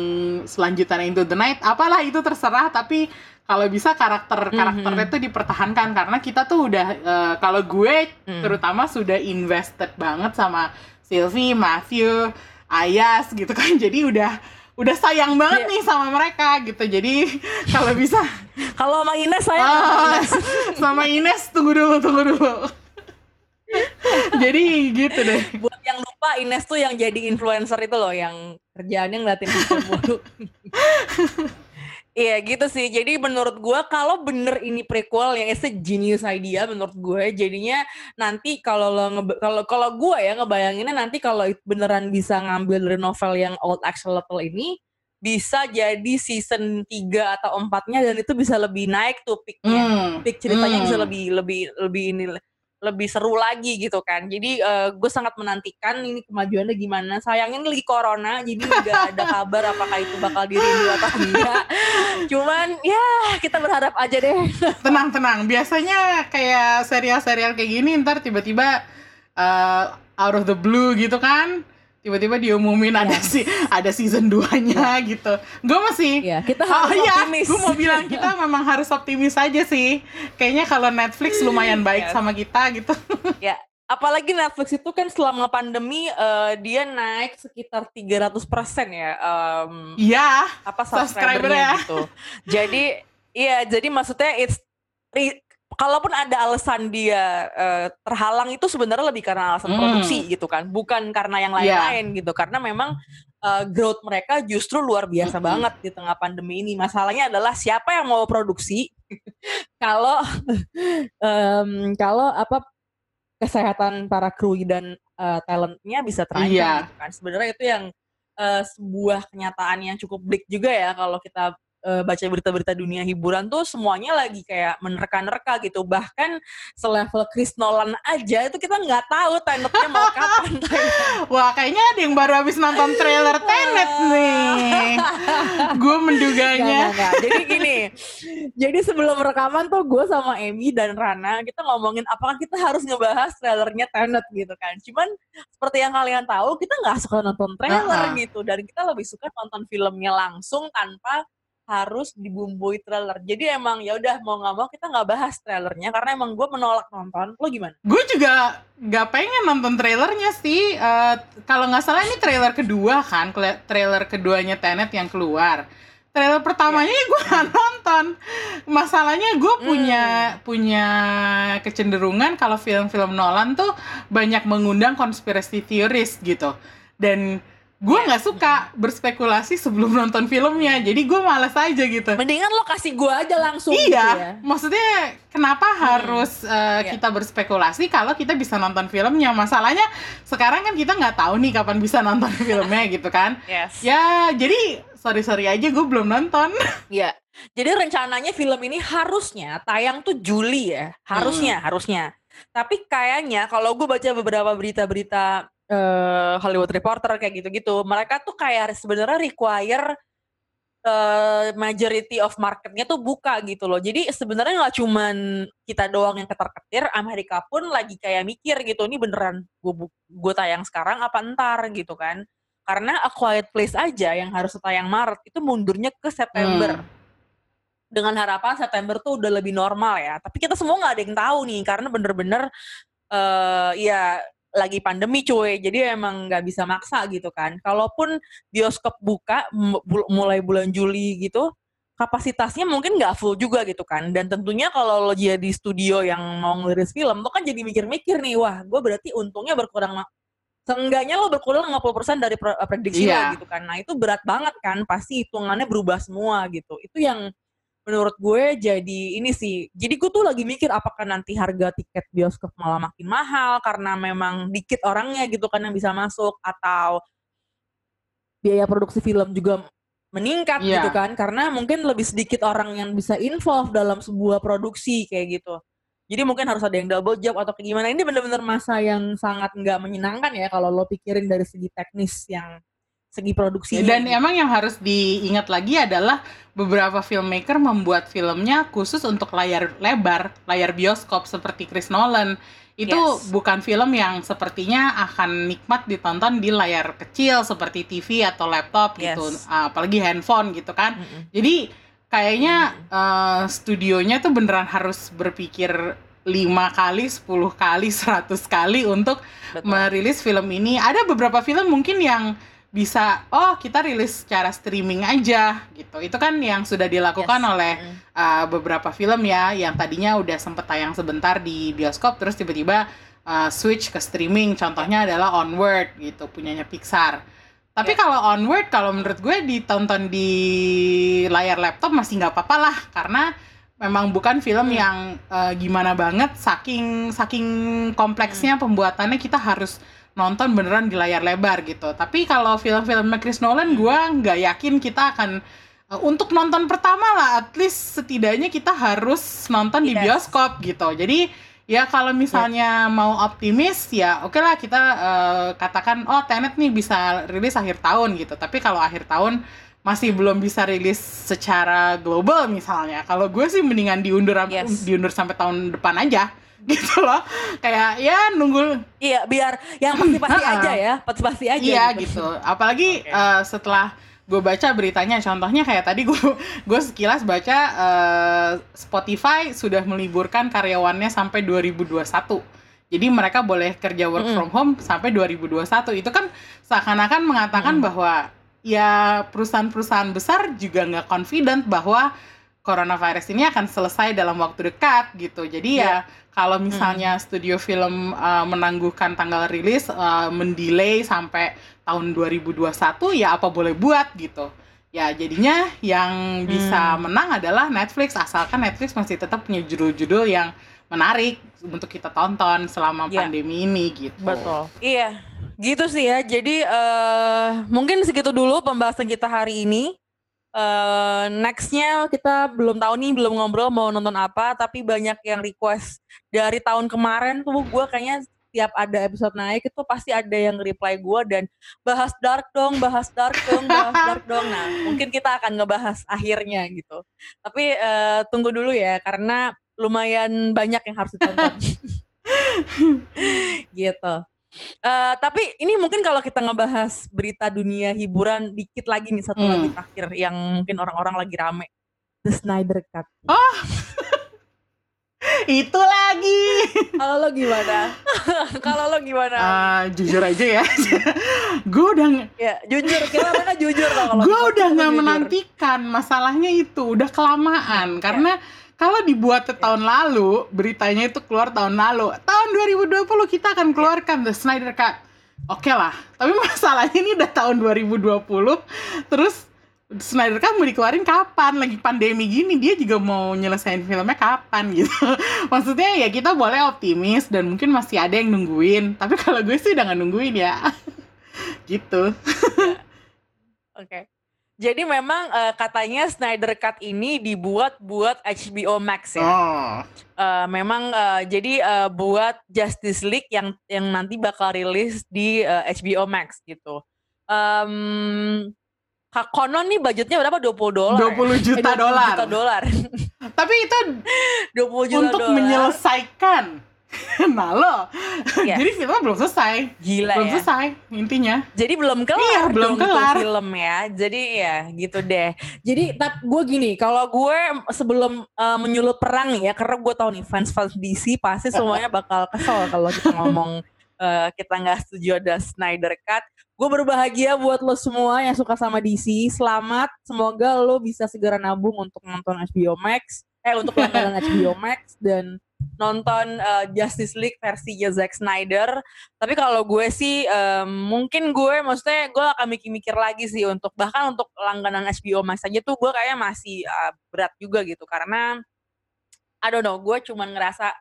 selanjutnya Into the Night apalah itu terserah. Tapi kalau bisa karakter karakternya tuh dipertahankan karena kita tuh udah eh, kalau gue Hmm. terutama sudah invested banget sama Sylvie, Matthew, Ayas gitu kan jadi udah udah sayang banget Iya. nih sama mereka gitu jadi kalau bisa Kalau sama Ines saya sama Ah, Ines. sama Ines tunggu dulu tunggu dulu jadi gitu deh Buat yang lupa Ines tuh yang jadi influencer itu loh yang kerjaannya ngeliatin mulu. Iya gitu sih. Jadi menurut gua kalau bener ini prequel yang it's a genius idea menurut gue jadinya nanti kalau lo kalau kalau gua ya ngebayanginnya nanti kalau beneran bisa ngambil dari novel yang Old Axolotl ini bisa jadi season 3 atau 4-nya dan itu bisa lebih naik tuh peaknya. Hmm, peak ceritanya hmm. bisa lebih lebih lebih ini lebih seru lagi gitu kan. Jadi gue sangat menantikan ini kemajuannya gimana. Sayangnya ini lagi corona, jadi nggak ada kabar apakah itu bakal dirindu atau enggak. Cuman ya kita berharap aja deh. tenang tenang biasanya kayak serial-serial kayak gini ntar tiba-tiba uh, out of the blue gitu kan tiba-tiba diumumin ada si ada season 2-nya gitu gue masih Ya kita Oh harus iya, optimis. gue mau bilang kita memang harus optimis aja sih. Kayaknya kalau Netflix lumayan baik Yes. sama kita gitu. ya apalagi Netflix itu kan selama pandemi eh, dia naik sekitar 300% ya em, Iya, apa Subscriber subscribernya ya. gitu. Jadi iya, jadi maksudnya it's kalaupun ada alasan dia eh, terhalang itu sebenarnya lebih karena alasan Hmm. produksi gitu kan, bukan karena yang Iya. lain-lain gitu. Karena memang eh, growth mereka justru luar biasa Mm-mm. banget di tengah pandemi ini. Masalahnya adalah siapa yang mau produksi kalau em, kalau apa kesehatan para kru dan eh, talentnya bisa terancam Iya. gitu kan. Sebenarnya itu yang eh, sebuah kenyataan yang cukup bleak juga ya kalau kita eh, baca berita-berita dunia hiburan tuh semuanya lagi kayak menerka-nerka gitu. Bahkan selevel Chris Nolan aja itu kita nggak tahu Tenetnya mau kapan. Wah, kayaknya ada yang baru habis nonton trailer Tenet nih. Gue menduganya. Nggak, nggak, nggak. Jadi gini, jadi sebelum rekaman tuh gue sama Emi dan Rana kita ngomongin apakah kita harus ngebahas trailernya Tenet gitu kan. Cuman seperti yang kalian tahu kita nggak suka nonton trailer Uh-uh. gitu dan kita lebih suka nonton filmnya langsung tanpa harus dibumbui trailer. Jadi emang ya udah mau nggak mau kita nggak bahas trailernya karena emang gue menolak nonton. Lo gimana? Gue juga gak pengen nonton trailernya sih. Eh, Kalau nggak salah ini trailer kedua kan, trailer keduanya Tenet yang keluar. Trailer pertamanya gue gak nonton. Masalahnya gue punya punya kecenderungan kalau film-film Nolan tuh banyak mengundang conspiracy theories gitu. Dan gue nggak suka berspekulasi sebelum nonton filmnya. Jadi gue malas aja gitu. Mendingan lo kasih gue aja langsung gitu Iya, ya. maksudnya kenapa harus uh, Iya. kita berspekulasi kalau kita bisa nonton filmnya? Masalahnya sekarang kan kita nggak tahu nih kapan bisa nonton filmnya gitu kan? Yes. Ya, jadi sorry sorry aja gue belum nonton. Iya. Jadi rencananya film ini harusnya tayang tuh Juli ya. Harusnya, harusnya. Tapi kayaknya kalau gue baca beberapa berita-berita eh, Hollywood Reporter kayak gitu-gitu, mereka tuh kayak sebenarnya require eh, majority of marketnya tuh buka gitu loh. Jadi sebenarnya nggak cuman kita doang yang ketar-ketir, Amerika pun lagi kayak mikir gitu, ini beneran gue gue tayang sekarang apa ntar gitu kan. Karena A Quiet Place aja yang harus tayang Maret itu mundurnya ke September dengan harapan September tuh udah lebih normal ya. Tapi kita semua nggak ada yang tahu nih karena bener-bener eh ya lagi pandemi cuy. Jadi emang nggak bisa maksa gitu kan. Kalaupun bioskop buka mulai bulan Juli gitu, kapasitasnya mungkin nggak full juga gitu kan. Dan tentunya kalau lo jadi studio yang mau ngeliris film, lo kan jadi mikir-mikir nih, wah gue berarti untungnya berkurang Seenggaknya lo berkurang 50% dari prediksi Iya. lo gitu kan. Nah itu berat banget kan, pasti hitungannya berubah semua gitu. Itu yang menurut gue jadi ini sih. Jadi gue tuh lagi mikir apakah nanti harga tiket bioskop malah makin mahal karena memang dikit orangnya gitu kan yang bisa masuk atau biaya produksi film juga meningkat Iya. gitu kan karena mungkin lebih sedikit orang yang bisa involve dalam sebuah produksi kayak gitu. Jadi mungkin harus ada yang double job atau kayak gimana. Ini bener-bener masa yang sangat nggak menyenangkan ya kalau lo pikirin dari segi teknis yang segi produksi. Dan emang yang harus diingat lagi adalah beberapa filmmaker membuat filmnya khusus untuk layar lebar, layar bioskop seperti Chris Nolan. Itu Yes. bukan film yang sepertinya akan nikmat ditonton di layar kecil seperti TV atau laptop gitu, Yes. apalagi handphone gitu kan. Mm-mm. Jadi kayaknya eh, studionya tuh beneran harus berpikir lima kali, 10 kali, 100 kali untuk Betul. merilis film ini. Ada beberapa film mungkin yang bisa oh kita rilis secara streaming aja gitu. Itu kan yang sudah dilakukan Yes. oleh Mm. uh, beberapa film ya yang tadinya udah sempet tayang sebentar di bioskop terus tiba-tiba uh, switch ke streaming. Contohnya adalah Onward gitu punyanya Pixar. Tapi Ya. kalau Onward kalau menurut gue ditonton di layar laptop masih nggak apa-apa lah karena memang bukan film Hmm. yang uh, gimana banget saking saking kompleksnya Hmm. pembuatannya kita harus nonton beneran di layar lebar gitu. Tapi kalau film-film Chris Nolan gue nggak yakin kita akan uh, untuk nonton pertama lah at least setidaknya kita harus nonton di Yes. bioskop gitu. Jadi ya kalau misalnya mau optimis ya oke lah kita uh, katakan oh Tenet nih bisa rilis akhir tahun gitu. Tapi kalau akhir tahun masih belum bisa rilis secara global misalnya. Kalau gue sih mendingan diundur Yes. diundur sampai tahun depan aja gitu loh. Kayak ya nunggu Iya, biar yang pasti-pasti Ah, ah. aja ya, pasti-pasti aja. Iya gitu. Apalagi Oke. eh, setelah gue baca beritanya, contohnya kayak tadi gue gue sekilas baca eh, Spotify sudah meliburkan karyawannya sampai 2021. Jadi mereka boleh kerja work Mm-mm. from home sampai 2021. Itu kan seakan-akan mengatakan Mm-mm. bahwa ya perusahaan-perusahaan besar juga nggak confident bahwa coronavirus ini akan selesai dalam waktu dekat gitu. Jadi ya kalau misalnya studio film uh, menangguhkan tanggal rilis, uh, mendelay sampai tahun 2021, ya apa boleh buat gitu. Ya jadinya yang bisa menang adalah Netflix, asalkan Netflix masih tetap punya judul-judul yang menarik untuk kita tonton selama Iya. pandemi ini gitu. Betul. Iya, gitu sih ya. Jadi eh mungkin segitu dulu pembahasan kita hari ini. Uh, nextnya kita belum tahu nih belum ngobrol mau nonton apa tapi banyak yang request dari tahun kemarin tuh gue kayaknya tiap ada episode naik itu pasti ada yang reply gue dan bahas dark dong, bahas dark dong, bahas dark dong. Nah, mungkin kita akan ngebahas akhirnya gitu. Tapi uh, tunggu dulu ya karena lumayan banyak yang harus ditonton. gitu. Uh, tapi ini mungkin kalau kita ngebahas berita dunia hiburan dikit lagi nih satu hmm. lagi terakhir yang mungkin orang-orang lagi rame. The Snyder Cut. Oh, itu lagi. Kalau lo gimana? Kalau lo gimana? Uh, jujur aja ya. gue udah ya jujur kita mana jujur kalau gue udah nggak menantikan masalahnya itu udah kelamaan ya. karena kalau dibuat ya. tahun lalu beritanya itu keluar tahun lalu. Tahun 2020 kita akan keluarkan The Snyder Cut. Oke okay lah tapi masalahnya ini udah tahun 2020 terus Snyder kan mau dikeluarin kapan? Lagi pandemi gini dia juga mau nyelesain filmnya kapan gitu. Maksudnya ya kita boleh optimis dan mungkin masih ada yang nungguin. Tapi kalau gue sih udah gak nungguin ya. Gitu. Oke. okay. Jadi memang uh, katanya Snyder Cut ini dibuat buat HBO Max ya oh. uh, memang uh, jadi uh, buat Justice League yang yang nanti bakal rilis di uh, HBO Max gitu um, konon nih budgetnya berapa? 20 dolar. 20 juta eh, dolar. juta dolar. Tapi itu 20 juta untuk dolar. menyelesaikan. nah lo, yeah. jadi filmnya belum selesai. Gila belum ya. selesai intinya. Jadi belum kelar. Iya, belum kelar. Film ya. Jadi ya gitu deh. Jadi tapi gue gini, kalau gue sebelum uh, menyulut perang ya, karena gue tahu nih fans fans DC pasti semuanya bakal kesel kalau kita ngomong uh, kita nggak setuju ada Snyder Cut. Gue berbahagia buat lo semua yang suka sama DC. Selamat, semoga lo bisa segera nabung untuk nonton HBO Max, eh untuk langganan HBO Max dan nonton uh, Justice League versi Zack Snyder. Tapi kalau gue sih um, mungkin gue maksudnya gue akan mikir-mikir lagi sih untuk bahkan untuk langganan HBO Max aja tuh gue kayaknya masih uh, berat juga gitu karena I don't know, gue cuman ngerasa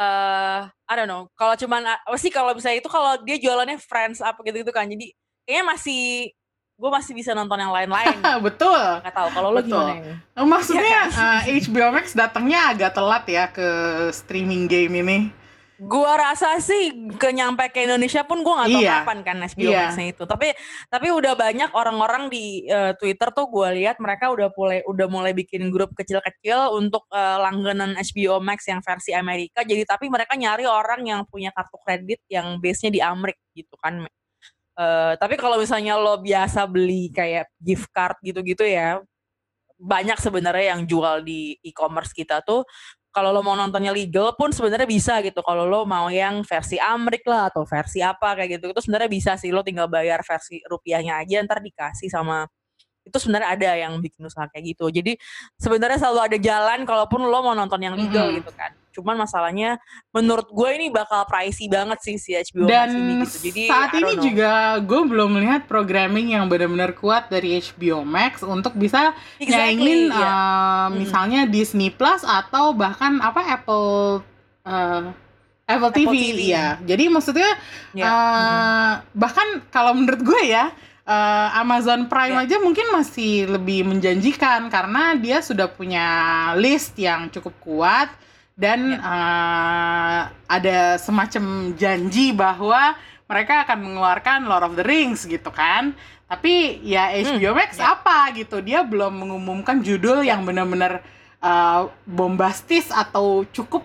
uh, I don't know. Kalau cuman apa sih kalau misalnya itu kalau dia jualannya Friends apa gitu-gitu kan. Jadi kayaknya masih gue masih bisa nonton yang lain-lain. Betul. Gak tau kalau lo gimana? Ya? Maksudnya ya kan? uh, HBO Max datangnya agak telat ya ke streaming game ini. Gua rasa sih ke nyampe ke Indonesia pun gua nggak tahu iya. kapan kan HBO iya. Max itu. Tapi tapi udah banyak orang-orang di uh, Twitter tuh gua lihat mereka udah mulai udah mulai bikin grup kecil-kecil untuk uh, langganan HBO Max yang versi Amerika. Jadi tapi mereka nyari orang yang punya kartu kredit yang base-nya di Amerika gitu kan. Uh, tapi kalau misalnya lo biasa beli kayak gift card gitu-gitu ya, banyak sebenarnya yang jual di e-commerce kita tuh kalau lo mau nontonnya legal pun sebenarnya bisa gitu. Kalau lo mau yang versi Amrik lah atau versi apa kayak gitu, itu sebenarnya bisa sih. Lo tinggal bayar versi rupiahnya aja, ntar dikasih sama itu sebenarnya ada yang bikin usaha kayak gitu. Jadi sebenarnya selalu ada jalan kalaupun lo mau nonton yang legal mm -hmm. gitu kan. Cuman masalahnya menurut gue ini bakal pricey banget sih si HBO Dan Max ini gitu. Jadi saat ini know. juga gue belum melihat programming yang benar-benar kuat dari HBO Max untuk bisa exactly, nyaingin yeah. Iya. uh, misalnya mm. Disney Plus atau bahkan apa Apple uh, Apple, Apple TV, TV ya. Jadi maksudnya yeah. uh, mm. bahkan kalau menurut gue ya uh, Amazon Prime yeah. aja mungkin masih lebih menjanjikan karena dia sudah punya list yang cukup kuat dan. Ya. uh, ada semacam janji bahwa mereka akan mengeluarkan Lord of the Rings gitu kan. Tapi ya HBO hmm, Max yeah. apa gitu, dia belum mengumumkan judul yeah. yang benar-benar uh, bombastis atau cukup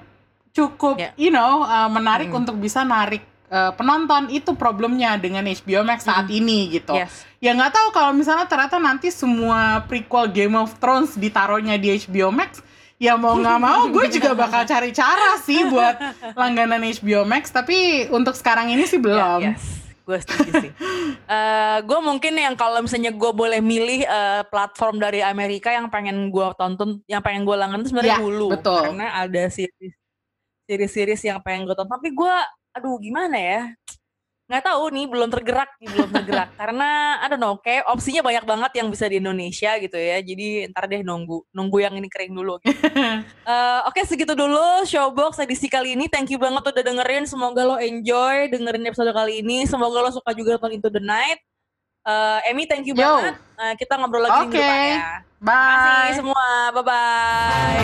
cukup yeah. you know uh, menarik hmm. untuk bisa narik uh, penonton itu problemnya dengan HBO Max saat hmm. ini gitu. Yes. Ya nggak tahu kalau misalnya ternyata nanti semua prequel Game of Thrones ditaruhnya di HBO Max, ya mau nggak mau gue juga bakal cari cara sih buat langganan HBO Max. Tapi untuk sekarang ini sih belum. Yeah, yes. Gue setuju sih. uh, gue mungkin yang kalau misalnya gue boleh milih uh, platform dari Amerika yang pengen gue tonton, yang pengen gue langganan itu sebenarnya Hulu. Betul. Karena ada series series-series yang pengen gue tonton. Tapi gue aduh gimana ya nggak tahu nih belum tergerak nih belum tergerak karena don't know kayak opsinya banyak banget yang bisa di Indonesia gitu ya jadi ntar deh nunggu nunggu yang ini kering dulu gitu. uh, oke okay, segitu dulu showbox edisi kali ini thank you banget udah dengerin semoga lo enjoy dengerin episode kali ini semoga lo suka juga nonton Into the Night Eh, Emmy thank you Yo. banget. Eh, kita ngobrol lagi minggu Oke. depan ya. Terima Bye. kasih semua. Bye bye.